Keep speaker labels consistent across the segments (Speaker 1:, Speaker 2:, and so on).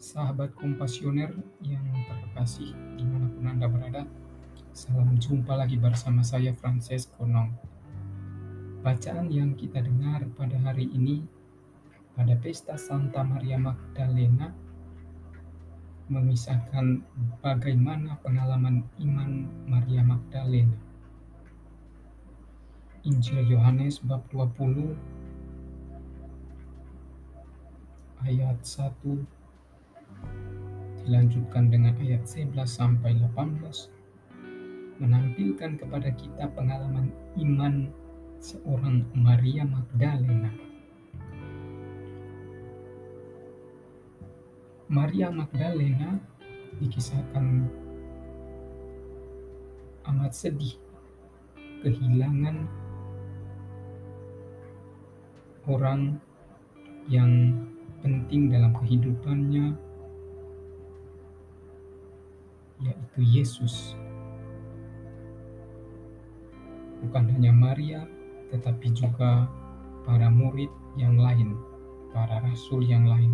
Speaker 1: Sahabat kompasioner yang terkasih di mana pun Anda berada, salam jumpa lagi bersama saya Francesco Nong. Bacaan yang kita dengar pada hari ini pada pesta Santa Maria Magdalena memisahkan bagaimana pengalaman iman Maria Magdalena. Injil Yohanes bab 20 ayat 1 dilanjutkan dengan ayat 11 sampai 18 menampilkan kepada kita pengalaman iman seorang Maria Magdalena. Maria Magdalena dikisahkan amat sedih kehilangan orang yang penting dalam kehidupannya yaitu Yesus. Bukan hanya Maria, tetapi juga para murid yang lain, para rasul yang lain.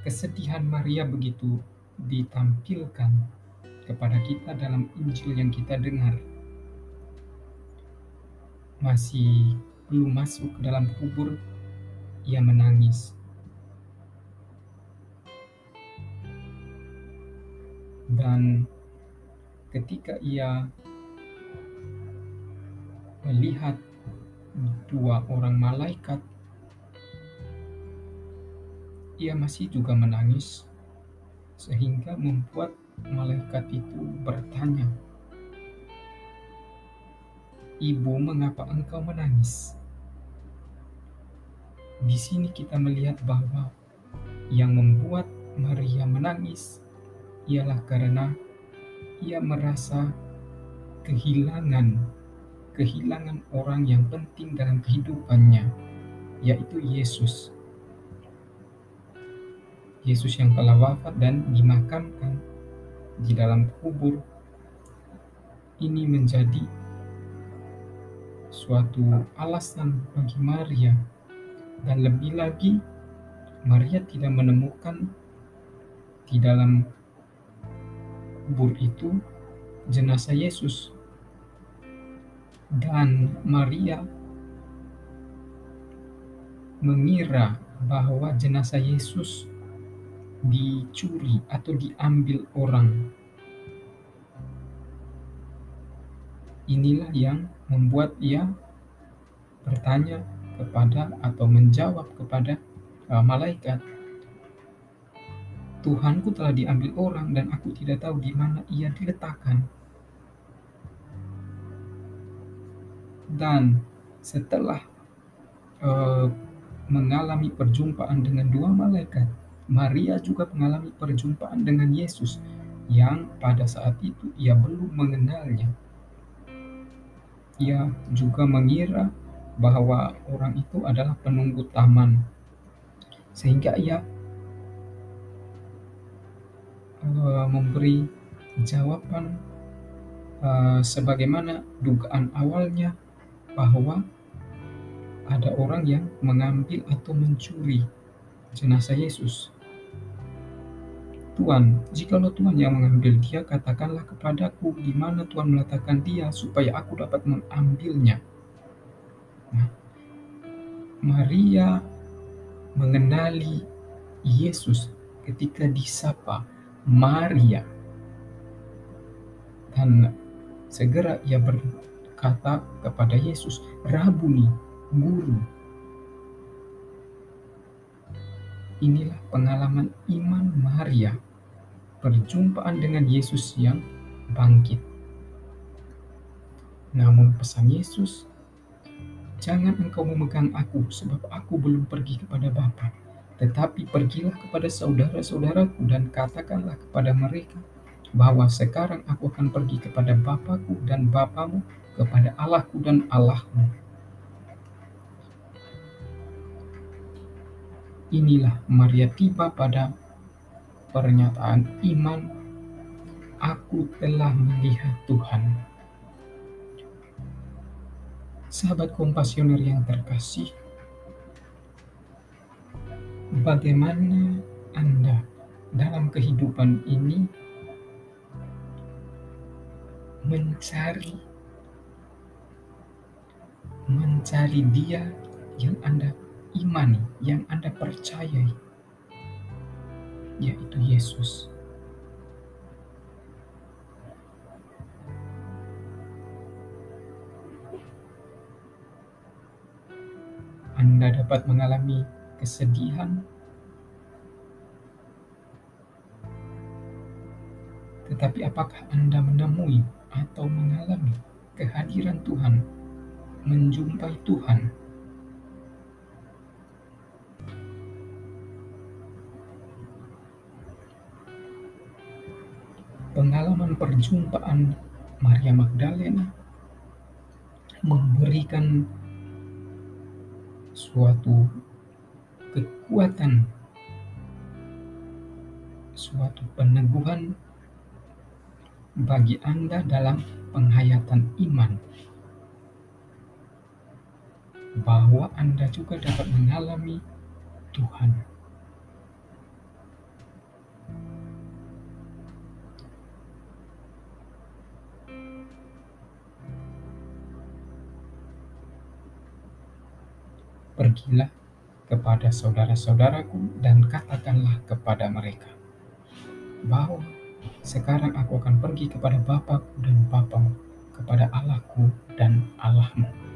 Speaker 1: Kesedihan Maria begitu ditampilkan kepada kita dalam Injil yang kita dengar. Masih belum masuk ke dalam kubur, ia menangis dan ketika ia melihat dua orang malaikat, ia masih juga menangis, sehingga membuat malaikat itu bertanya, "Ibu, mengapa engkau menangis?" Di sini kita melihat bahwa yang membuat Maria menangis ialah karena ia merasa kehilangan kehilangan orang yang penting dalam kehidupannya, yaitu Yesus. Yesus yang telah wafat dan dimakamkan di dalam kubur ini menjadi suatu alasan bagi Maria dan lebih lagi Maria tidak menemukan di dalam kubur itu jenazah Yesus. Dan Maria mengira bahwa jenazah Yesus dicuri atau diambil orang. Inilah yang membuat ia bertanya kepada atau menjawab kepada uh, malaikat Tuhanku telah diambil orang dan aku tidak tahu di mana ia diletakkan. Dan setelah uh, mengalami perjumpaan dengan dua malaikat, Maria juga mengalami perjumpaan dengan Yesus yang pada saat itu ia belum mengenalnya. Ia juga mengira bahwa orang itu adalah penunggu taman, sehingga ia uh, memberi jawaban uh, sebagaimana dugaan awalnya bahwa ada orang yang mengambil atau mencuri jenazah Yesus. Tuhan, jikalau Tuhan yang mengambil dia, katakanlah kepadaku di mana Tuhan meletakkan dia supaya aku dapat mengambilnya. Nah, Maria mengenali Yesus ketika disapa Maria. Dan segera ia berkata kepada Yesus, Rabuni, Guru. Inilah pengalaman iman Maria, perjumpaan dengan Yesus yang bangkit. Namun pesan Yesus, jangan engkau memegang aku sebab aku belum pergi kepada Bapa tetapi pergilah kepada saudara-saudaraku dan katakanlah kepada mereka bahwa sekarang aku akan pergi kepada Bapakku dan Bapamu, kepada Allahku dan Allahmu. Inilah Maria tiba pada pernyataan iman, aku telah melihat Tuhan. Sahabat kompasioner yang terkasih, bagaimana Anda dalam kehidupan ini mencari mencari Dia yang Anda imani, yang Anda percayai, yaitu Yesus. Anda dapat mengalami kesedihan, tetapi apakah Anda menemui atau mengalami kehadiran Tuhan, menjumpai Tuhan? Pengalaman perjumpaan Maria Magdalena memberikan suatu kekuatan, suatu peneguhan bagi Anda dalam penghayatan iman, bahwa Anda juga dapat mengalami Tuhan. Pergilah kepada saudara-saudaraku dan katakanlah kepada mereka bahwa sekarang aku akan pergi kepada Bapakku dan Bapamu, kepada Allahku dan Allahmu.